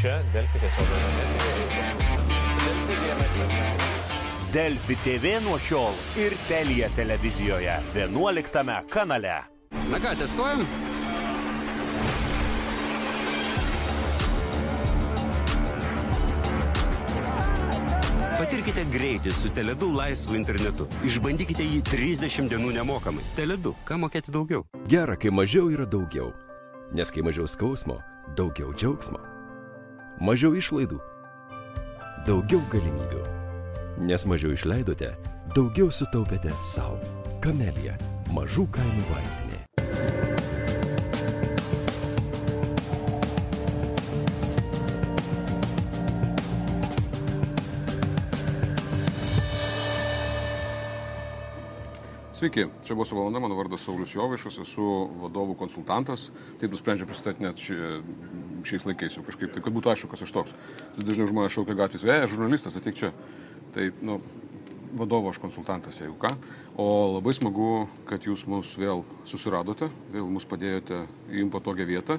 čia Delfi centre. Delfi TV nuo šiol ir Telija televizijoje 11 kanale. Na ką, testuojam? Patirkite greitį su Teledu laisvu internetu. Išbandykite jį 30 dienų nemokamai. Teledu, ką mokėti daugiau? Gera, kai mažiau yra daugiau. Nes kai mažiau skausmo, daugiau džiaugsmo. Mažiau išlaidų, daugiau galimybių. Nes mažiau išleidote, daugiau sutaupėte savo. Kamelija - mažų kainų vaistinė. Sveiki, čia buvo su valanda, mano vardas Saulis Jovaišas, esu vadovų konsultantas, taip nusprendžiau pristatinėti ši, šiais laikais jau kažkaip, tai kad būtų aišku, kas aš toks. Vis dažniau žmonės šaukia gatvės, vėja, žurnalistas, ateik čia. Tai, nu, vadovo aš konsultantas, jeigu ką. O labai smagu, kad jūs mus vėl susiradote, vėl mus padėjote į jums patogią vietą.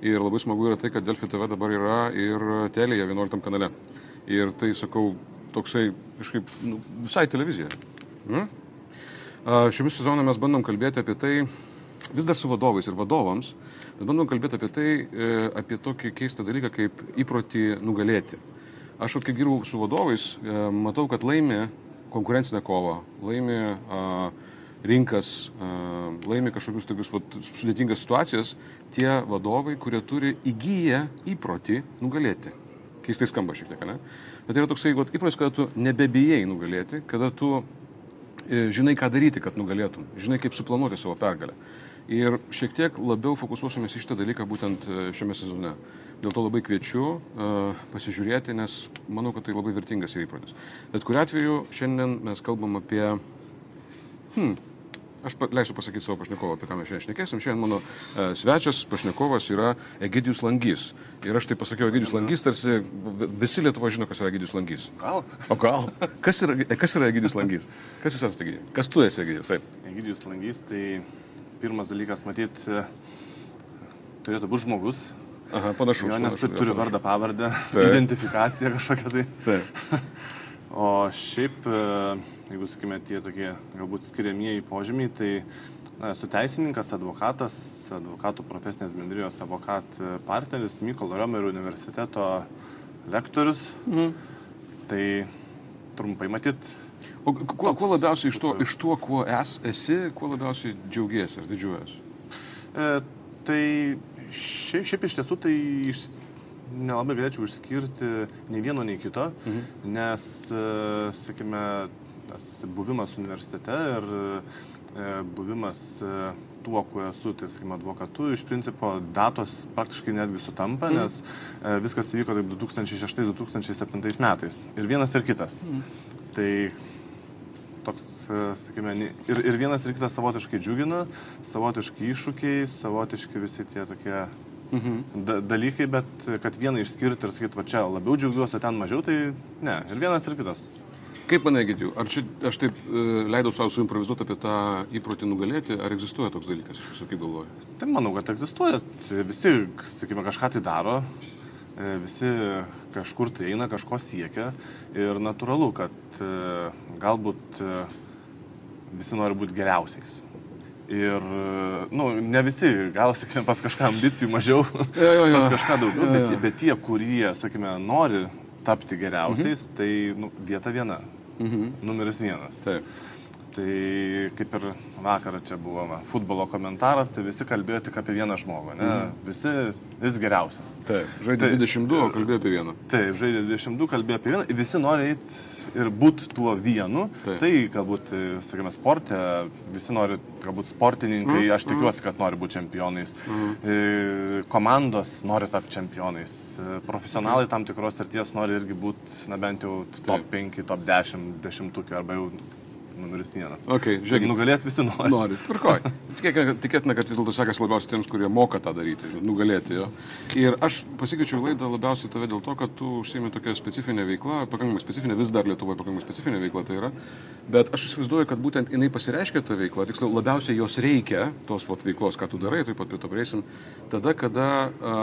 Ir labai smagu yra tai, kad Delfi TV dabar yra ir telėje 11 kanale. Ir tai, sakau, toksai kažkaip nu, visai televizija. Hmm? Šiomis sezoną mes bandom kalbėti apie tai, vis dar su vadovais ir vadovams, bet bandom kalbėti apie tai, e, apie tokį keistą dalyką kaip įprotį nugalėti. Aš, kai dirbu su vadovais, e, matau, kad laimi konkurencinę kovą, laimi a, rinkas, a, laimi kažkokius tokius vat, sudėtingas situacijas tie vadovai, kurie turi įgyję įprotį nugalėti. Keistai skamba šiek tiek, ne? Bet tai yra toksai įprotis, kada tu nebebijai nugalėti, kada tu žinai, ką daryti, kad nugalėtum, žinai, kaip suplanuoti savo pergalę. Ir šiek tiek labiau fokusuosimės į šitą dalyką būtent e, šiame sezone. Dėl to labai kviečiu uh, pasižiūrėti, nes manau, kad tai labai vertingas įprotis. Bet kuriu atveju šiandien mes kalbam apie... Hmm, aš leisiu pasakyti savo pašnekovą, apie ką mes šiandien šnekėsim. Šiandien mano uh, svečias, pašnekovas yra Egidijus Langys. Ir aš tai pasakiau Egidijus Langys, tarsi visi Lietuva žino, kas yra Egidijus Langys. Gal? O gal? Kas yra, kas yra Egidijus Langys? Kas jūs esate Egidijus? Kas tu esi Egidijus? Taip. Egidijus Langys, tai pirmas dalykas, matyt, e, turėtų būti žmogus. Aha, panašu. Jo, nes panašu, tu turi panašu. vardą, pavardę, Taip. identifikaciją kažkokią tai. Taip. O šiaip, e, jeigu sakime, tie tokie galbūt skiriamieji požymiai, tai na, esu teisininkas, advokatas, advokatų profesinės bendrijos avokat partneris, Mykolo Romerio universiteto lektorius. Mhm. Tai trumpai matyt, O kuo, kuo labiausiai iš to, iš to kuo es, esi, kuo labiausiai džiaugiesi ar didžiuojas? E, tai šiaip, šiaip iš tiesų tai iš, nelabai galėčiau išskirti nei vieno, nei kito, mhm. nes, e, sakykime, tas buvimas universitete ir e, buvimas e, tuo, kuo esu, tai, sakykime, advokatu, iš principo datos praktiškai netgi sutampa, mhm. nes viskas įvyko taip 2006-2007 metais. Ir vienas ir kitas. Mhm. Tai toks, sakykime, ir, ir vienas ir kitas savotiškai džiugina, savotiškai iššūkiai, savotiški visi tie tokie mhm. da, dalykai, bet kad vieną išskirti ir sakyti, va čia labiau džiaugiuosi, ten mažiau, tai ne. Ir vienas ir kitas. Kaip manai, Gidijau, ar čia aš taip e, leidau savo suimprovizuoti apie tą įprotį nugalėti, ar egzistuoja toks dalykas, iš viso kaip galvoju? Tai manau, kad egzistuoja. Visi, sakykime, kažką tai daro, e, visi kažkur tai eina, kažko siekia ir natūralu, kad e, galbūt e, visi nori būti geriausiais. Ir, nu, ne visi, gal, sakykime, pas kažką ambicijų mažiau, Jo, jo, jo. pas kažką daugiau, Jo, jo. bet, bet tie, kurie, sakykime, nori tapti geriausiais, mhm. tai nu, vieta viena. Mhm. Numeris vienas. Taip. Tai kaip ir vakar čia buvo va, futbolo komentaras, tai visi kalbėjo tik apie vieną žmogų, ne? Mhm. Visi vis geriausias. Taip. Žaidė Tai- 22, o kalbėjo apie vieną. Taip, žaidė 22, kalbėjo apie vieną, visi nori eiti ir būti tuo vienu. Taip. Tai galbūt, e, sakykime, sporte, visi nori, galbūt sportininkai, Mhm. aš tikiuosi, kad nori būti čempionais. E, Komandos nori tapti čempionais. E, Profesionalai tam tikros srities nori irgi būti, na bent jau top Taip. 5, top 10, 10 arba jau numeris vienas. Okay, žiūrėkit. Nugalėti visi nori. Nori, tvarkoj. Tikėtina, kad vis dėlto sekasi labiausiai tiems, kurie moka tą daryti, nugalėti jo. Ir aš pasikeičiau laidą labiausiai tave dėl to, kad tu užsiemi tokią specifinę veiklą, pakankamai specifinę, vis dar Lietuvoje pakankamai specifinė veikla tai yra. Bet aš įsivaizduoju, kad būtent jinai pasireiškia ta veikla, tiksliau labiausiai jos reikia, tos vat, veiklos, ką tu darai, taip pat prie to prieisim, tada, kada a,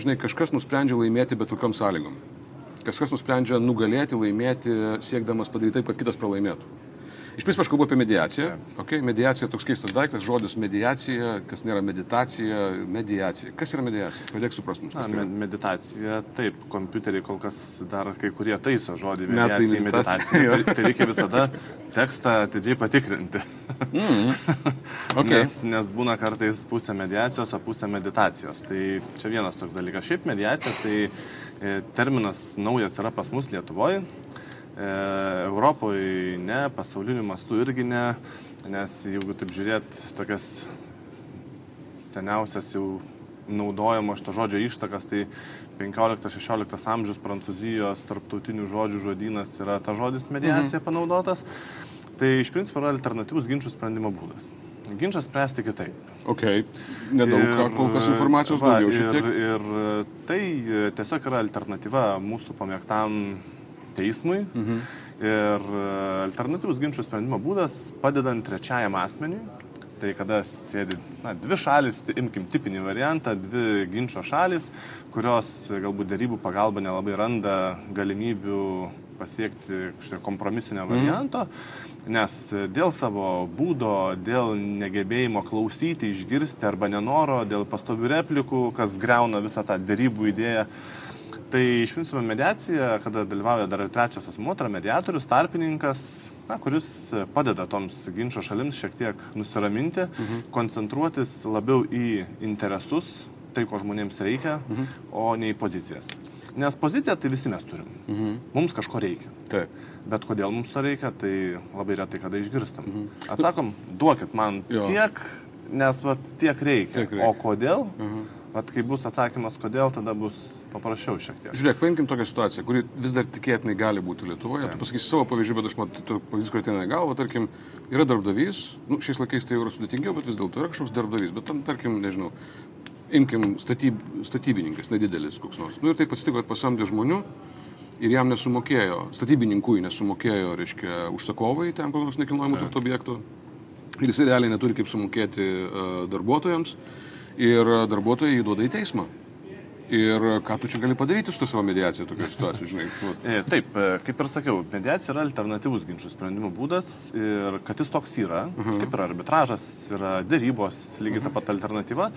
žinai, kažkas nusprendžia laimėti bet kokiam sąlygom. Kažkas nusprendžia nugalėti, laimėti, siekdamas padaryti taip, kad kitas pralaimėtų. Iš principo aš kalbu apie mediaciją. Okay? Mediacija toks keistas daiktas, žodis mediacija, kas nėra meditacija, mediacija. Kas yra mediacija? Padėk suprasti mums. Tai me- yra. meditacija, taip, kompiuteriai kol kas dar kai kurie taiso žodį mediacija, meditacija, meditacija. Tai, tai reikia visada tekstą atidžiai patikrinti. Okay. Nes, nes būna kartais pusė mediacijos, o pusė meditacijos. Tai čia vienas toks dalykas. Šiaip mediacija, tai e, terminas naujas yra pas mus Lietuvoje. E, Europoje ne, pasauliniu mastu irgi ne. Nes jeigu taip žiūrėt, tokias seniausias jau naudojamo šito žodžio ištakas, tai 15-16 amžius Prancūzijos tarptautinių žodžių žodynas yra ta žodis mediacija mhm. panaudotas. Tai iš principo yra alternatyvus ginčių sprendimo būdas. Ginčą spręsti kitaip. Okay. Nedaug ir, kol kas informacijos va, daugiau šiek ir, tiek. ir tai e, tiesiog yra alternatyva mūsų pamėgtam teismui. Mhm. Ir e, alternatyvus ginčių sprendimo būdas padedant trečiajam asmeniui. Tai kada sėdi na, dvi šalis, tai imkim tipinį variantą, dvi ginčio šalis, kurios galbūt darybų pagalba nelabai randa galimybių pasiekti kažkokio kompromisinio varianto, nes dėl savo būdo, dėl negebėjimo klausyti, išgirsti arba nenoro, dėl pastovių replikų, kas greuna visą tą darybų idėją. Tai iš principo mediacija, kada dalyvauja dar ir trečias asmuo, tai mediatorius, tarpininkas, na, kuris padeda toms ginčio šalims šiek tiek nusiraminti, mhm. koncentruotis labiau į interesus, tai ko žmonėms reikia, mhm. o ne į pozicijas. Nes poziciją tai visi mes turim. Mhm. Mums kažko reikia. Taip. Bet kodėl mums to reikia, tai labai retai kada išgirstam. Mhm. Atsakom, duokit man Jo. tiek, nes vat, tiek reikia. Tiek reikia. O kodėl? Mhm. Vat, kai bus atsakymas, kodėl, tada bus paprasčiau šiek tiek. Žiūrėk, paimkim tokią situaciją, kuri vis dar tikėtinai gali būti Lietuvoje. Tu pasakysi savo pavyzdžių, bet aš matau, tu pavyzdys, kur ateina į galvą, tarkim, yra darbdavys, nu, šiais laikais tai jau yra sudėtingiau, bet vis dėlto yra kažkoks darbdavys, bet tam, tarkim, nežinau, imkim statyb, statybininkas, nedidelis koks nors. Nu ir taip atsitiko, kad pasamdė žmonių ir jam nesumokėjo, statybininkui nesumokėjo, reiškia, užsakovai ten kokios nekilnojamo turto objektų. Ir jis realiai neturi kaip sumokėti uh, darbuotojams. Ir uh, darbuotojai jį duoda į teismą. Ir uh, ką tu čia gali padaryti su savo mediacija tokioje situacijoje, žinai? Nu, E, Taip, e, kaip ir sakiau, mediacija yra alternatyvus ginčių sprendimo būdas ir kad jis toks yra, uh -huh. kaip ir arbitražas, yra dėrybos, lygiai ta pat alternatyva.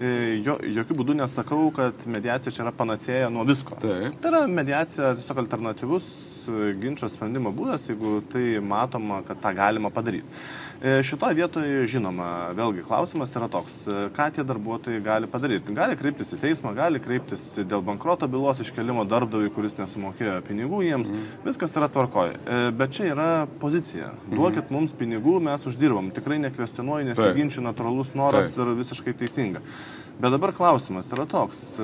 E, Jo, jokių būdų nesakau, kad mediacija čia yra panacėja nuo visko. Taip. Tai yra mediacija tiesiog alternatyvus ginčio sprendimo būdas, jeigu tai matoma, kad tą galima padaryti. E, Šitoje vietoje, žinoma, vėlgi klausimas yra toks, e, ką tie darbuotojai gali padaryti. Gali kreiptis į teismą, gali kreiptis dėl bankroto bylos iškelimo darbdaviui, kuris nesumokėjo pinigų jiems. Mm. Viskas yra tvarkoje. E, Bet čia yra pozicija. Duokit mums pinigų, mes uždirbam. Tikrai nekvestionuoju, nesiginčiu, natūralus noras Taip. ir visiškai teisinga. Bet dabar klausimas yra toks.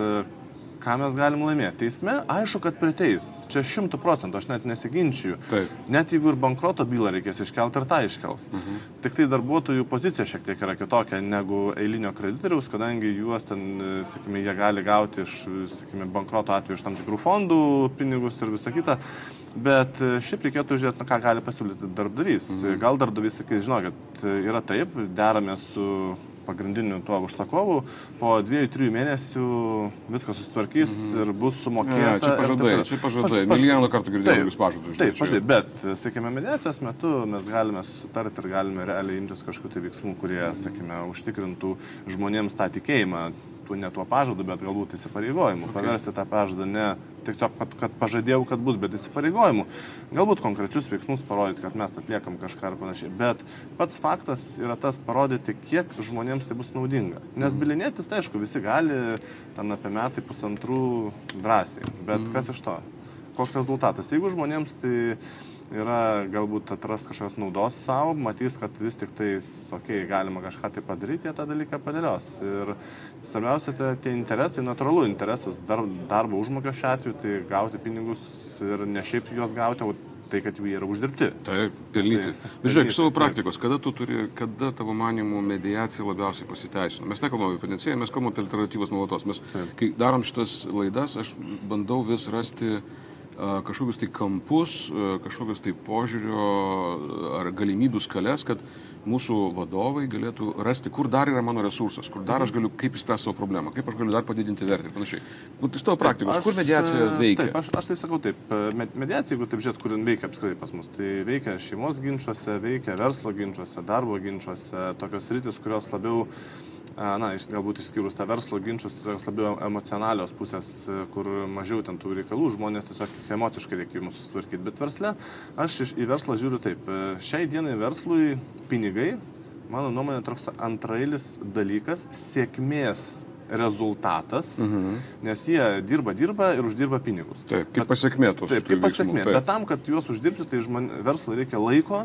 Ką mes galim laimėti? Teisme, aišku, kad priteis. Čia šimtų procentų, aš net nesiginčiu. Taip. Net jeigu ir bankroto bylą reikės iškelti, ir tą iškels. Mhm. Tik tai darbuotojų pozicija šiek tiek yra kitokia negu eilinio kreditoriaus, kadangi juos ten, e, sakykime, jie gali gauti iš, e, sakykime, bankroto atveju iš tam tikrų fondų pinigus ir visa kita. Bet e, šiaip reikėtų žiūrėti, na, ką gali pasiūlyti darbdavys. Mhm. Gal darbdavys sakys, žinokit, yra taip, deramės su pagrindiniu tuo užsakovu, po dviejų, trijų mėnesių viskas susitvarkys mm -hmm. ir bus sumokėta. Ne, čia pažadai, čia pažadai. Paž- Milijoną kartų girdėjau jūs pažadus. Taip, pažadai, bet, sakykime, mediacijos metu mes galime susitarti ir galime realiai imtis kažkokių tai veiksmų, kurie, sakykime, užtikrintų žmonėms tą tikėjimą, tu ne tuo pažadu, bet galbūt įsipareigojimu. Okay. Paversti tą pažadą ne tiesiog, kad, kad pažadėjau, kad bus, bet įsipareigojimu. Galbūt konkrečius veiksmus parodyti, kad mes atliekam kažką ar panašiai. Bet pats faktas yra tas parodyti, kiek žmonėms tai bus naudinga. Nes bilinėtis, tai aišku, visi gali ten apie metai pusantrų drąsiai. Bet mm. kas iš to? Koks rezultatas? Jeigu žmonėms tai yra galbūt atras kažkokios naudos savo, matys, kad vis tik tai, okei, okay, galima kažką tai padaryti, jie tą dalyką padėlios. Ir svarbiausia, tai tie interesai, natūralu interesas dar, darbo užmokesčio atveju, tai gauti pinigus ir ne šiaip juos gauti, o tai, kad jų yra uždirbti. Taip, pelnyti. Taip, Bet žiūrėk, iš savo pelnyti, praktikos, kada tu turi, kada tavo manimų mediacija labiausiai pasiteisino? Mes nekalbame apie panacėją, mes kalbame apie alternatyvas nuolatos. Mes, kai darom šitas laidas, aš bandau vis rasti a, kažkokius tai kampus, kažkokius tai požiūrio ar galimybių skales, kad mūsų vadovai galėtų rasti, kur dar yra mano resursas, kur dar aš galiu, kaip įspręsti savo problemą, kaip aš galiu dar padidinti vertę ir panašiai. Iš tavo praktikos, kur mediacija e, veikia? Taip, aš, aš tai sakau taip, e, med- mediacija, jeigu taip žiūrėt, kur veikia apskritai pas mus, tai veikia šeimos ginčiuose, veikia verslo ginčiuose, darbo ginčiuose, tokios rytis, kurios labiau, e, na, galbūt išskyrus tą verslo ginčius, tai tokios labiau emocionalios pusės, e, kur mažiau ten tų reikalų, žmonės tiesiog emociškai reikia jums susitvarkyti. Bet versle, aš iš, į verslą žiūriu taip, e, šiai dienai verslui pinigai, mano nuomonė, toks antrailis dalykas, sėkmės rezultatas, mhm. nes jie dirba, dirba ir uždirba pinigus. Taip, kaip pasiekmė tos Taip, kaip pasiekmė. Bet tam, kad juos uždirbti, tai žmon, verslui reikia laiko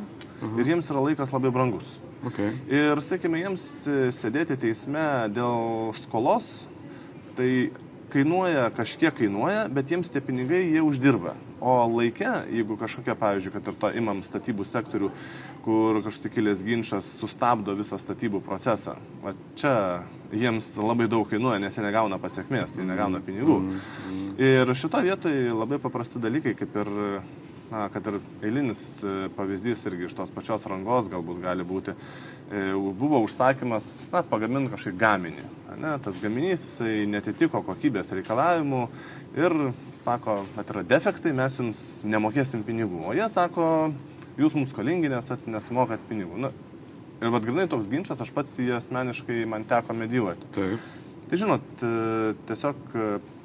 ir jiems yra laikas labai brangus. Okay. Ir, sakykime, jiems e, sėdėti teisme dėl skolos, tai kainuoja, kažkiek kainuoja, bet jiems tie pinigai jie uždirba. O laike, jeigu kažkokia, pavyzdžiui, kad ir to imam statybų sektorių, kur kažkoks kilęs ginčas sustabdo visą statybų procesą, va čia jiems labai daug kainuoja, nes jie negauna pasiekmės, tai negauna pinigų. Ir šito vietoje labai paprasti dalykai, kaip ir na, kad ir eilinis e, pavyzdys irgi iš tos pačios rangos galbūt gali būti, e, buvo užsakymas, na, pagaminti kažkokį gaminį. Ne, tas gaminys, jisai netitiko kokybės reikalavimų ir sako, kad yra defektai, mes jums nemokėsim pinigų. O jie sako, jūs mums skolingi, nes at- nesumokat pinigų. Na, ir vad grinai toks ginčas, aš pats jį asmeniškai man teko medijuoti. Taip. Tai žinot, e, tiesiog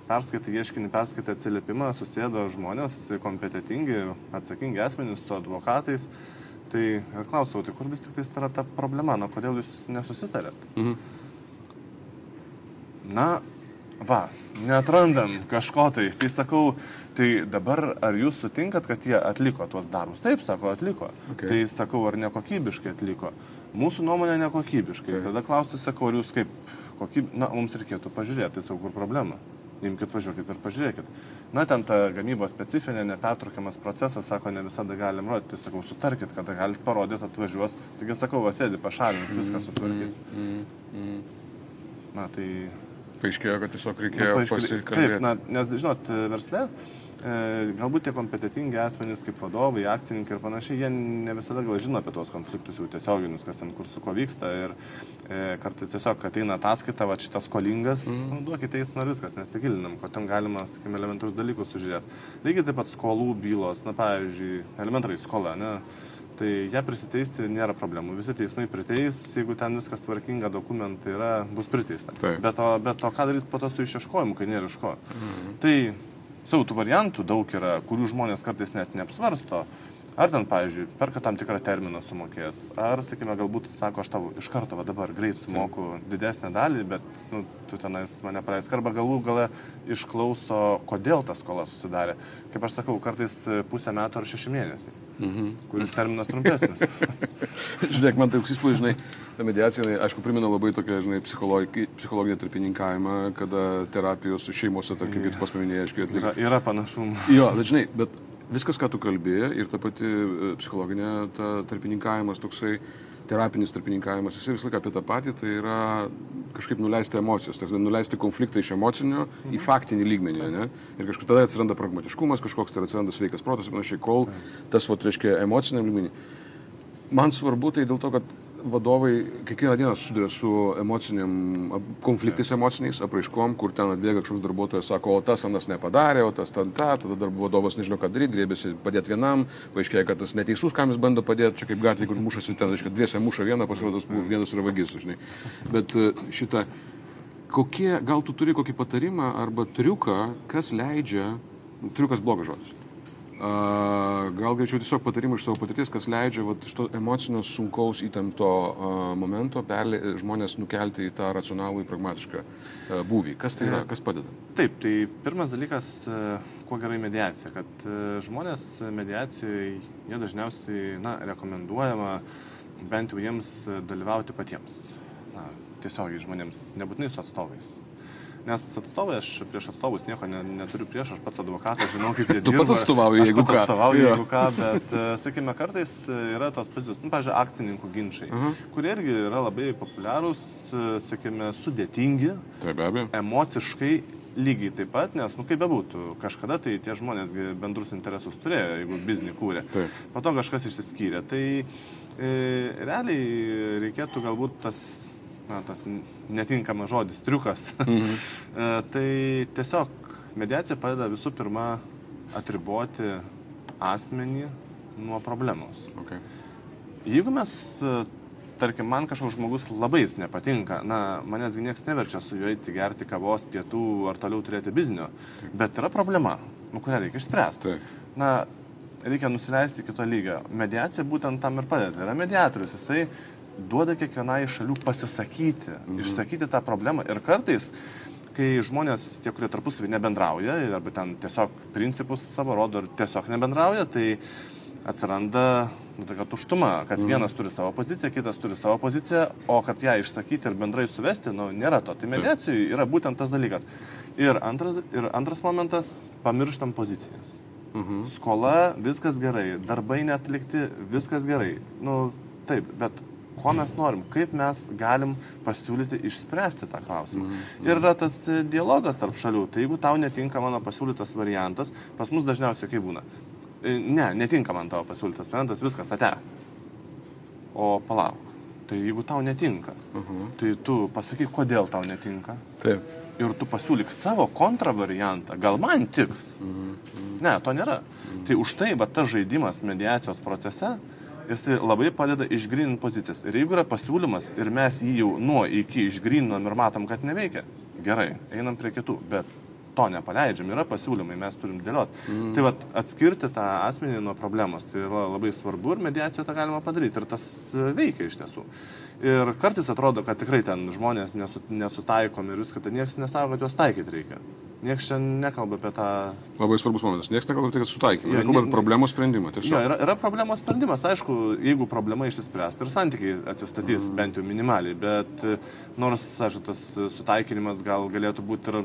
perskaitai ieškinį, perskaitai atsiliepimą, susėdo žmonės, kompetitingi, atsakingi asmenys su advokatais. Tai ir klausiau, tai kur vis tik tai yra ta problema, na kodėl jūs nesusitarėt? Mhm. Na, va, neatrandam kažko tai. Tai sakau, tai dabar ar jūs sutinkat, kad jie atliko tuos darbus? Taip, sako, atliko. Okay. Tai sakau, ar nekokybiškai atliko? Mūsų nuomonė nekokybiškai. Taip. Tada klausti, sakau, ar jūs kaip kokyb... Na, mums reikėtų pažiūrėti, tai sakau, kur problema. Imkite, važiuokit ir pažiūrėkit. Na, ten ta gamybos specifinė, nepertraukiamas procesas, sako, ne visada galim rodyti. Sakau, sutarkit, kada galite parodyti, atvažiuos. Taigi sakau, va, sėdi, pašalins, viską sutvarkys. Na, tai Paaiškėjo, kad tiesiog Nu, reikėjo paaiškėjo- pasikalbėti. Taip, na, nes, žinot, versle galbūt tie kompetitingi asmenys kaip vadovai, akcininkai ir panašiai, jie ne visada gal žino apie tuos konfliktus jau tiesioginius, kas ten kur su kuo vyksta ir e, kartais tiesiog ateina ataskaita, va šitas skolingas, mm. nu, duokite jis na viskas, nesigilinam, ko ten galima, sakykime, elementarus dalykus sužiūrėti. Lygiai taip pat skolų bylos, na pavyzdžiui, elementariai skola, ne? Tai ją prisiteisti nėra problemų. Visi teismai priteis, jeigu ten viskas tvarkinga, dokumentai yra, bus priteista. Bet o, bet o ką daryti po to su išieškojimu, kai nėra iš ko? Mhm. Tai savo tų variantų daug yra, kurių žmonės kartais net neapsvarsto. Ar ten, pavyzdžiui, perka tam tikrą terminą sumokės, ar, sakykime, galbūt sako, aš tau iš karto va, dabar greit sumoku didesnę dalį, bet nu, tu tenais mane praleisk, arba galų gale išklauso, kodėl ta skola susidarė. Kaip aš sakau, kartais pusę metų ar šeši mėnesiai, mhm. kuris terminas trumpesnis. Žiūrėk, man tai toks įspūdis, žinai, ta mediacija, jinai, aišku, primena labai tokią, žinai, psichologi- psichologinį tarpininkavimą, kada terapijos su šeimose, tarkim, kaip tu pasminėjai, aiškiai yra, atlieka. yra panašumų. Jo, bet žinai, bet viskas, ką tu kalbėjai ir ta pati e, psichologinė ta tarpininkavimas, toksai terapinis tarpininkavimas, jisai visą laiką apie tą patį, tai yra kažkaip nuleisti emocijas, tai nuleisti konfliktą iš emocinio į faktinį lygmenį, ne? Ir kažkur tada atsiranda pragmatiškumas, kažkoks tai atsiranda sveikas protas ir panašiai, kol tas, va, reiškia, emociniam lygmenį. Man svarbu tai dėl to, kad vadovai kiekvieną dieną susiduria su emociniam, konfliktais emociniais, apraiškom, kur ten atbėga kažkoks darbuotojas, sako, o tas anas nepadarė, o tas ten tą, tada dar vadovas nežino, ką daryti, grėbėsi padėti vienam, paaiškėja, kad tas neteisus, kam jis bando padėti, čia kaip gatvė, kur mušasi ten, reiškia, dviese muša vieną, pasirodo, vienas yra vagis, žinai. Bet e, šitą, kokie, gal tu turi kokį patarimą arba triuką, kas leidžia, triukas blogas žodis. Gal greičiau tiesiog patarimų iš savo patirties, kas leidžia vat, iš to emocinio sunkaus įtempto a, momento perlė, žmonės nukelti į tą racionalų, į pragmatišką a, būvį. Kas tai yra, kas padeda? Taip, tai pirmas dalykas, e, kuo gerai mediacija, kad e, žmonės mediacijoje, jie dažniausiai, na, rekomenduojama bent jau jiems dalyvauti patiems. Na, tiesiogiai žmonėms, nebūtinai su atstovais. Nes atstovai, aš prieš atstovus nieko ne, neturiu prieš, aš pats advokatas, žinau, kaip jie Tu dirba. pats atstovauji, jeigu ką. atstovauju, Jo. jeigu ką, bet, e, sakykime, kartais e, yra tos pozicijos, nu, pažiūrėjau, akcininkų ginčiai, uh -huh. kurie irgi yra labai populiarūs, e, sakykime, sudėtingi, Taip, be abejo. emociškai lygiai taip pat, nes, nu kaip bebūtų, kažkada tai tie žmonės bendrus interesus turėjo, jeigu biznį kūrė. Taip. Po to kažkas išsiskyrė. Tai e, realiai reikėtų galbūt tas, na, tas netinkamas žodis, triukas. Mhm. e, tai tiesiog mediacija padeda visų pirma atriboti asmenį nuo problemos. Okay. Jeigu mes, e, tarkim, man kažkoks žmogus labai jis nepatinka, na, manęs niekas neverčia su juo eiti gerti kavos, pietų ar toliau turėti biznio, bet yra problema, nu, kurią reikia išspręsti. Taip. Na, reikia nusileisti iki to lygio. Mediacija būtent tam ir padeda. Yra mediatorius, jisai duoda kiekvienai šalių pasisakyti, mhm. išsakyti tą problemą ir kartais kai žmonės, tie, kurie tarpusavį nebendrauja, arba ten tiesiog principus savo rodo ir tiesiog nebendrauja, tai atsiranda nu, tokia tuštuma, kad mm. vienas turi savo poziciją, kitas turi savo poziciją, o kad ją išsakyti ir bendrai suvesti, nu, nėra to. Tai mediacijai yra būtent tas dalykas. Ir antras, ir antras momentas - pamirštam pozicijas. Mhm. Skola, viskas gerai, darbai netlikti, viskas gerai. Nu, taip, bet ko mes norim, kaip mes galim pasiūlyti išspręsti tą klausimą. Mhm. Ir yra tas e, dialogas tarp šalių. Tai jeigu tau netinka mano pasiūlytas variantas, pas mus dažniausiai kaip būna. E, Ne, netinka man tavo pasiūlytas variantas, viskas ate. O palauk. Tai jeigu tau netinka, Mhm. tai tu pasakyk, kodėl tau netinka. Taip. Ir tu pasiūlyk savo kontravariantą. Gal man tiks? Ne, to nėra. Tai už tai, va, tas žaidimas mediacijos procese, jis labai padeda išgrininti pozicijas. Ir jeigu yra pasiūlymas ir mes jį jau nuo iki išgrininam ir matom, kad neveikia, gerai, einam prie kitų. Bet to nepaleidžiam, yra pasiūlymai, mes turim dėlioti. Mm. Tai va, atskirti tą asmenį nuo problemos, tai yra labai svarbu ir mediacijoje tą galima padaryti. Ir tas e, veikia iš tiesų. Ir kartais atrodo, kad tikrai ten žmonės nesu, nesutaikomi ir viską, tai niekas nesako, kad juos taikyti reikia. Niekas čia nekalba apie tą Labai svarbus momentas. Niekas nekalba apie tai, kad sutaikymą. Jie kalba apie problemos sprendimą. Jo, yra, yra problemos sprendimas, aišku, jeigu problema išsispręs, tai ir santykiai atsistatys mm. bent jau minimaliai, bet e, nors, aš, tas e, sutaikinimas gal galėtų būti ir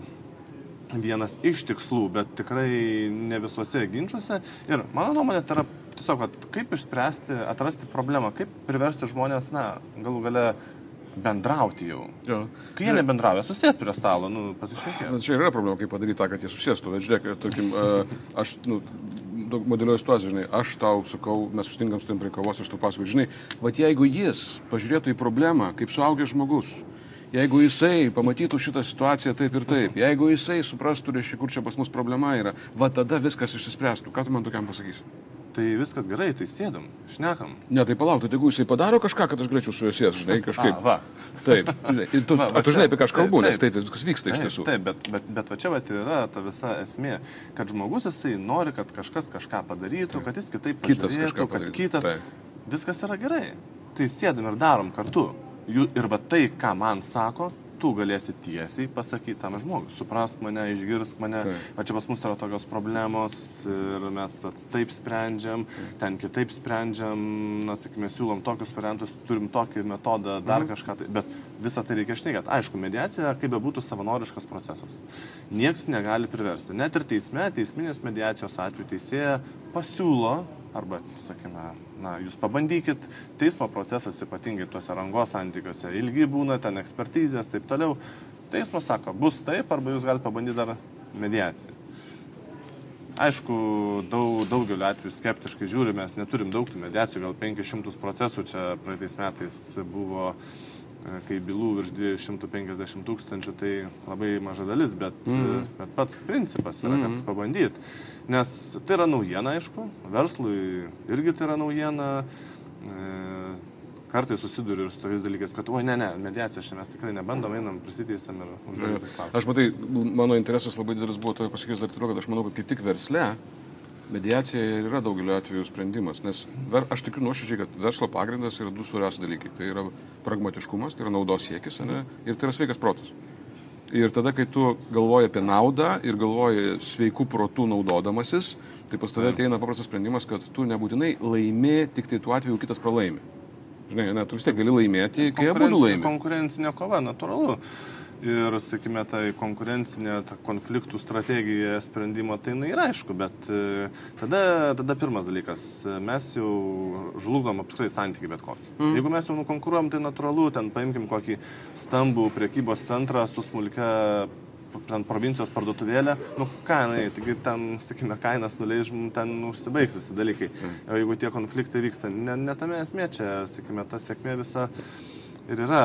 vienas iš tikslų, bet tikrai ne visuose ginčiuose. Ir mano nuomonė, tai yra tiesiog, vat, kaip išspręsti, atrasti problemą, kaip priversti žmonės, na, galų gale bendrauti jau. Jo. Kai jie nebendrauja, susės prie stalo, nu, pasišnekėti. Bet čia yra problema, kaip padaryti tą, kad jie susėstų. Bet žiūrėk, tarkim, aš, nu, daug modeliuoju situaciją, žinai, aš tau sakau, mes susitinkam su tim prie kavos, aš tau pasakoju, žinai, va jeigu jis pažiūrėtų į problemą kaip suaugęs žmogus, jeigu jisai pamatytų šitą situaciją taip ir taip, jeigu jisai suprastų, reiškia, kur čia pas mus problema yra, va tada viskas išsispręstų. Ką tu man tokiam pasakysi? Tai viskas gerai, tai sėdam, šnekam. Ne, tai palauk, tai jeigu jisai padaro kažką, kad aš galėčiau su juo sėsti, žinai, kažkaip. A, va. Taip. Ir tu, Va, va tu žinai, apie ką aš kalbu, taip, nes taip viskas vyksta iš Taip, tiesų. Taip, bet, bet, bet va čia va yra ta visa esmė, kad žmogus jisai nori, kad kažkas kažką padarytų, kad jis kitaip Kitas kažką kad padarytų, kitas. taip. Viskas yra gerai. Tai sėdam ir darom kartu. Ir va tai, ką man sako, tu galėsi tiesiai pasakyti tam žmogui. Suprask mane, išgirsk mane. Taip. Va čia pas mus yra tokios problemos ir mes taip sprendžiam, ten kitaip sprendžiam, na, sakykime, siūlom tokius variantus, turim tokį metodą, dar Mhm. kažką tai, bet visą tai reikia šnekėti. Aišku, mediacija, kaip bebūtų, savanoriškas procesas. Niekas negali priversti. Net ir teisme, teisminės mediacijos atveju teisėja pasiūlo, arba, sakykime, na, jūs pabandykit, teismo procesas ypatingai tuose rangos santykiuose ilgi būna, ten ekspertizės, taip toliau. Teismas sako, bus taip, arba jūs galite pabandyti dar mediaciją. Aišku, daug, daugeliu atveju skeptiškai žiūrime, mes neturim daug tų mediacijų, gal 500 procesų čia praeitais metais buvo, e, kai bylų virš 250 tūkstančių, tai labai maža dalis, bet, mm. bet pats principas yra, kad pabandyti. Nes tai yra naujiena, aišku, verslui irgi tai yra naujiena. E, Kartais susiduriu ir su tokiais dalykais, kad, oi, ne, ne, mediacijos čia mes tikrai nebandom, einam, prisiteisėm ir užduodam. Aš matai, mano interesas labai didelis buvo to pasakyti dar toliau, kad aš manau, kad kaip tik versle mediacija ir yra daugeliu atveju sprendimas. Nes ver, aš tikiu nuoširdžiai, kad verslo pagrindas yra du svarbiausi dalykai. Tai yra pragmatiškumas, tai yra naudos siekis ane, ir tai yra sveikas protas. Ir tada, kai tu galvoji apie naudą ir galvoji sveikų protų naudodamasis, tai pas tave ateina paprastas sprendimas, kad tu nebūtinai laimi tik tai tuo atveju kitas pralaimi. Žinai, ne, tu vis tiek gali laimėti, kai abu laimi. Konkurencinė kova, natūralu. Ir, sakykime, tai konkurencinė ta konfliktų strategija sprendimo, tai jinai yra aišku, bet e, tada, tada pirmas dalykas, e, mes jau žlugdom apskritai santykiai bet kokį. Mm. Jeigu mes jau nukonkuruojam, tai natūralu, ten paimkim kokį stambų priekybos centrą su smulkia ten provincijos parduotuvėlė, nu ką, jinai, taigi ten, sakykime, kainas nuleis, ten užsibaigs visi dalykai. O jeigu tie konfliktai vyksta, ne, ne tame esmė čia, sakykime, ta sėkmė visa ir yra,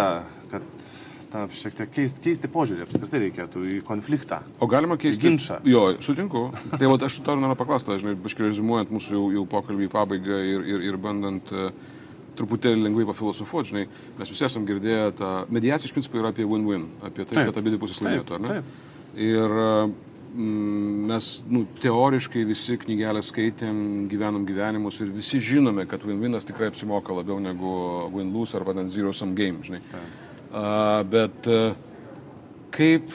kad ta, šiek tiek keisti, keisti požiūrį apskritai reikėtų į konfliktą. O galima keisti Ginčą. Jo, sutinku. Tai va, aš tau noriu paklausti, žinai, biškai rezumuojant mūsų jau, jau pokalbį į pabaigą ir, ir, ir bandant uh, truputėlį lengvai pafilosofuoti, žinai, mes visi esam girdėję tą, mediacija iš principo yra apie win-win, apie tai, Taip. kad abi pusės laimėtų, ar ne? taip. Ir uh, mes, nu, teoriškai visi knygelę skaitėm, gyvenom gyvenimus ir visi žinome, kad win-winas tikrai apsimoka labiau negu win-lose arba net zero-sum game, žinai. Uh, bet uh, kaip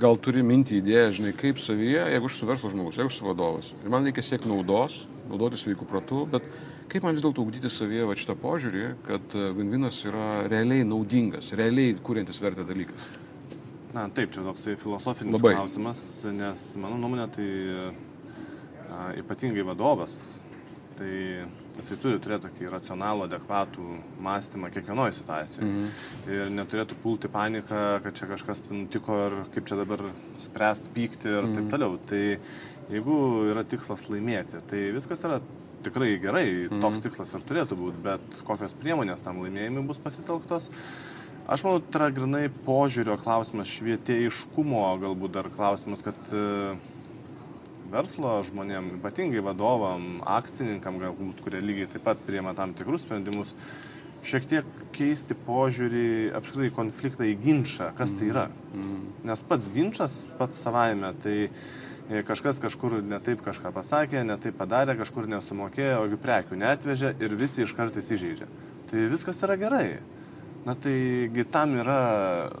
gal turi mintį idėją, žinai, kaip savyje, jeigu aš esu verslo žmogus, jeigu aš esu vadovas ir man reikia siekti naudos, naudotis sveikų pratų, bet kaip man vis dėlto ugdyti savyje va šitą požiūrį, kad e, win-winas yra realiai naudingas, realiai kūrintis vertę dalykas. Na, taip, čia toksai filosofinis Labai. klausimas, nes mano nuomonė tai a, ypatingai vadovas, tai jisai turi turėti tokį racionalų, adekvatų mąstymą kiekvienoje situacijoje. Mhm. Ir neturėtų pulti paniką, kad čia kažkas nutiko ir kaip čia dabar spręsti, pykti ir mhm. taip toliau. Tai jeigu yra tikslas laimėti, tai viskas yra tikrai gerai, mhm. toks tikslas ir turėtų būti, bet kokios priemonės tam laimėjimui bus pasitelktos. Aš manau, tai yra grinai požiūrio klausimas, švietėjiškumo galbūt dar klausimas, kad e, verslo žmonėm, ypatingai vadovam, akcininkam galbūt, kurie lygiai taip pat priema tam tikrus sprendimus, šiek tiek keisti požiūrį apskritai konfliktą į ginčą, kas tai yra. Nes pats ginčas, pats savaime, tai e, kažkas kažkur netaip kažką pasakė, netaip padarė, kažkur nesumokėjo, ogi prekių netvežė ir visi iš karto įsižeidžia. Tai viskas yra gerai. Na taigi tam yra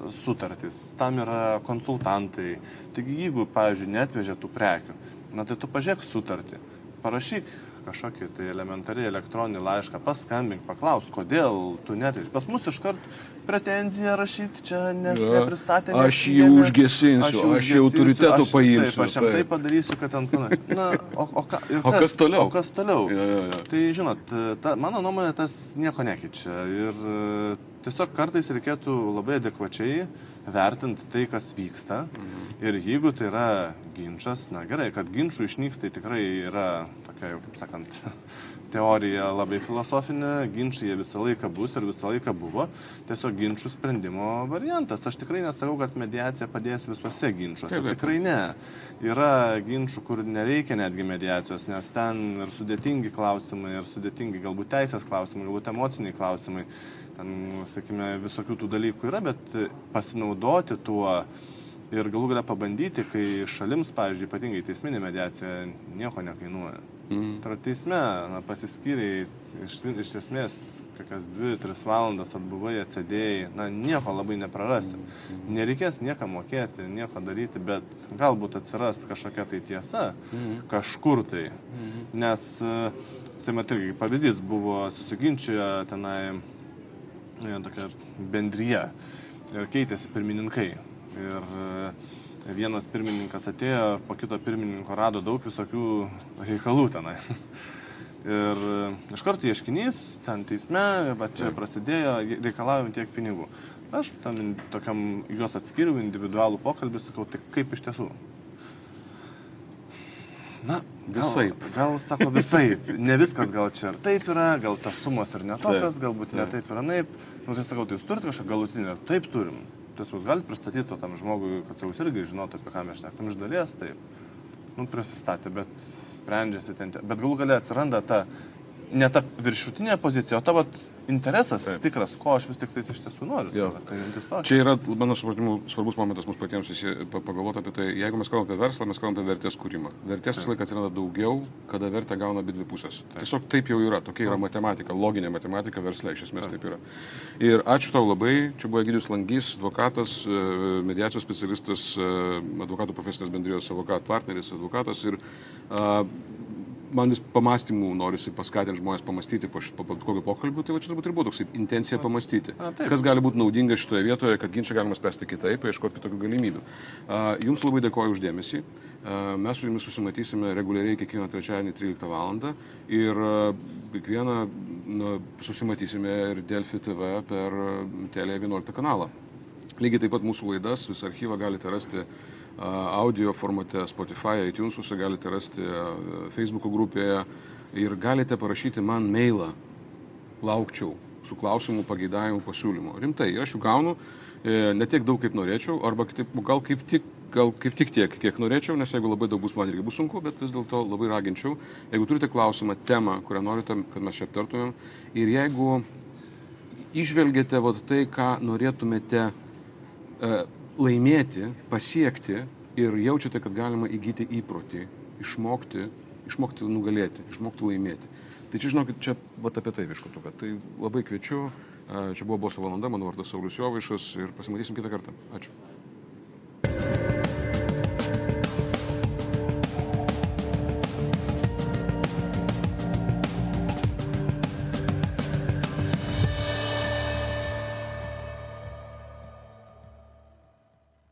sutartys, tam yra konsultantai. Taigi jeigu, pavyzdžiui, netvežė tų prekių, na tai tu pažiūrėk sutartį, parašyk kažkokį tai elementariai elektroninį laišką, paskambink, paklaus, kodėl tu netveži. Pas mus iškart pretenziją rašyti čia, nes Jo. nepristatė. Aš jį užgesinsiu, aš užgesinsiu, aš- paimsiu, Taip, aš jam taip padarysiu, kad ant pana. Na, o, o, ką, ir O kas toliau? O kas toliau? Jo, jo, jo. Tai žinot, ta, mano nuomonė tas nieko nekeičia. Ir e, tiesiog kartais reikėtų labai adekvačiai vertinti tai, kas vyksta. Mhm. Ir jeigu tai yra ginčas, na gerai, kad ginčių išnyks, tai tikrai yra tokia jau, kaip sakant, teorija labai filosofinė, ginčiai visą laiką bus ir visą laiką buvo. Tiesiog ginčių sprendimo variantas. Aš tikrai nesakau, kad mediacija padės visuose ginčiuose. Taip, taip. Tikrai ne. Yra ginčių, kur nereikia netgi mediacijos, nes ten ir sudėtingi klausimai, ir sudėtingi galbūt teisės klausimai, galbūt emociniai klausimai. Ten, sakykime, visokių tų dalykų yra, bet pasinaudoti tuo ir galų galę pabandyti, kai šalims, pavyzdžiui, ypatingai teisminė mediacija nieko nekainuoja. Mm. Tai yra teisme, na, pasiskyriai, iš, iš esmės, kokias 2-3 valandas atbuvai, atsėdėjai, na, nieko labai neprarasi. Mm. Nereikės niekam mokėti, nieko daryti, bet galbūt atsiras kažkokia tai tiesa mm. kažkur tai. Mm. Nes, sakymat, irgi pavyzdys buvo susiginčioje tenai e, tokia bendryje ir keitėsi pirmininkai. Ir e, vienas pirmininkas atėjo, po kito pirmininko rado daug visokių reikalų tenai. Ir e, iš karto ieškinys, ten teisme, bet čia prasidėjo reikalaujant tiek pinigų. Aš tam in- tokiam juos atskiriu, individualų pokalbį, sakau, tai kaip iš tiesų. Na, gal, Visaip. Gal, sako, visai. Ne viskas gal čia ir taip yra, gal tas sumos ir netokios, galbūt ne taip yra naip. Nu, tai sakau, tai jūs turite kažką galutinį, taip turim. Tai jūs galite pristatyti tam žmogui, kad jis irgi žinotų, apie ką mes šnekam iš dalies, taip. Nu, prisistatė, bet sprendžiasi ten. Bet galų galia atsiranda ta, ne ta viršutinė pozicija, o ta vat, interesas taip. tikras, ko aš vis tik tais iš tiesų noriu. Jo. Tai, tai, Čia yra, mano supratimu, svarbus momentas mums patiems pagalvoti apie tai, jeigu mes kalbame apie verslą, mes kalbame apie vertės kūrimą. Vertės visą laiką atsiranda daugiau, kada vertę gauna abi dvi pusės. Tiesiog taip jau yra, tokia yra matematika, loginė matematika versle, iš esmės taip yra. Ir ačiū tau labai, čia buvo Egidijus Langys, advokatas, e, mediacijos specialistas, e, advokatų profesinės bendrijos advokatų partneris, advokatas ir a, man vis pamastymų norisi paskatinti žmonės pamastyti po, šit- po, po kokio pokalbio, tai va čia turbūt ir buvo toks intencija pamastyti. A, taip. Kas gali būti naudinga šitoje vietoje, kad ginčą galima spręsti kitaip, ieškoti kitokių galimybių. A, Jums labai dėkoju uždėmesį. Mes su jumis susimatysime reguliariai kiekvieną trečiadienį 13 val. ir kiekvieną na, susimatysime ir Delfi TV per Telė 11 kanalą. Lygiai taip pat mūsų laidas, visą archyvą galite rasti audio formate Spotify, iTunesuose, galite rasti Facebook grupėje ir galite parašyti man mailą, laukčiau su klausimu, pageidavimu, pasiūlymu. Rimtai, ir aš jų gaunu e, ne tiek daug, kaip norėčiau, arba kitaip, gal kaip tik gal kaip tik tiek, kiek norėčiau, nes jeigu labai daug bus, man irgi bus sunku, bet vis dėlto labai raginčiau. Jeigu turite klausimą, temą, kurią norite, kad mes čia aptartumėm, ir jeigu išvelgiate vat, tai, ką norėtumėte e, laimėti, pasiekti ir jaučiate, kad galima įgyti įprotį, išmokti, išmokti nugalėti, išmokti laimėti. Tai čia, žinokit, čia vat, apie tai viškutuką. Tai labai kviečiu. Čia buvo Boso valanda, mano vardas Saulis Jovaišas ir pasimatysim kitą kartą. Ačiū.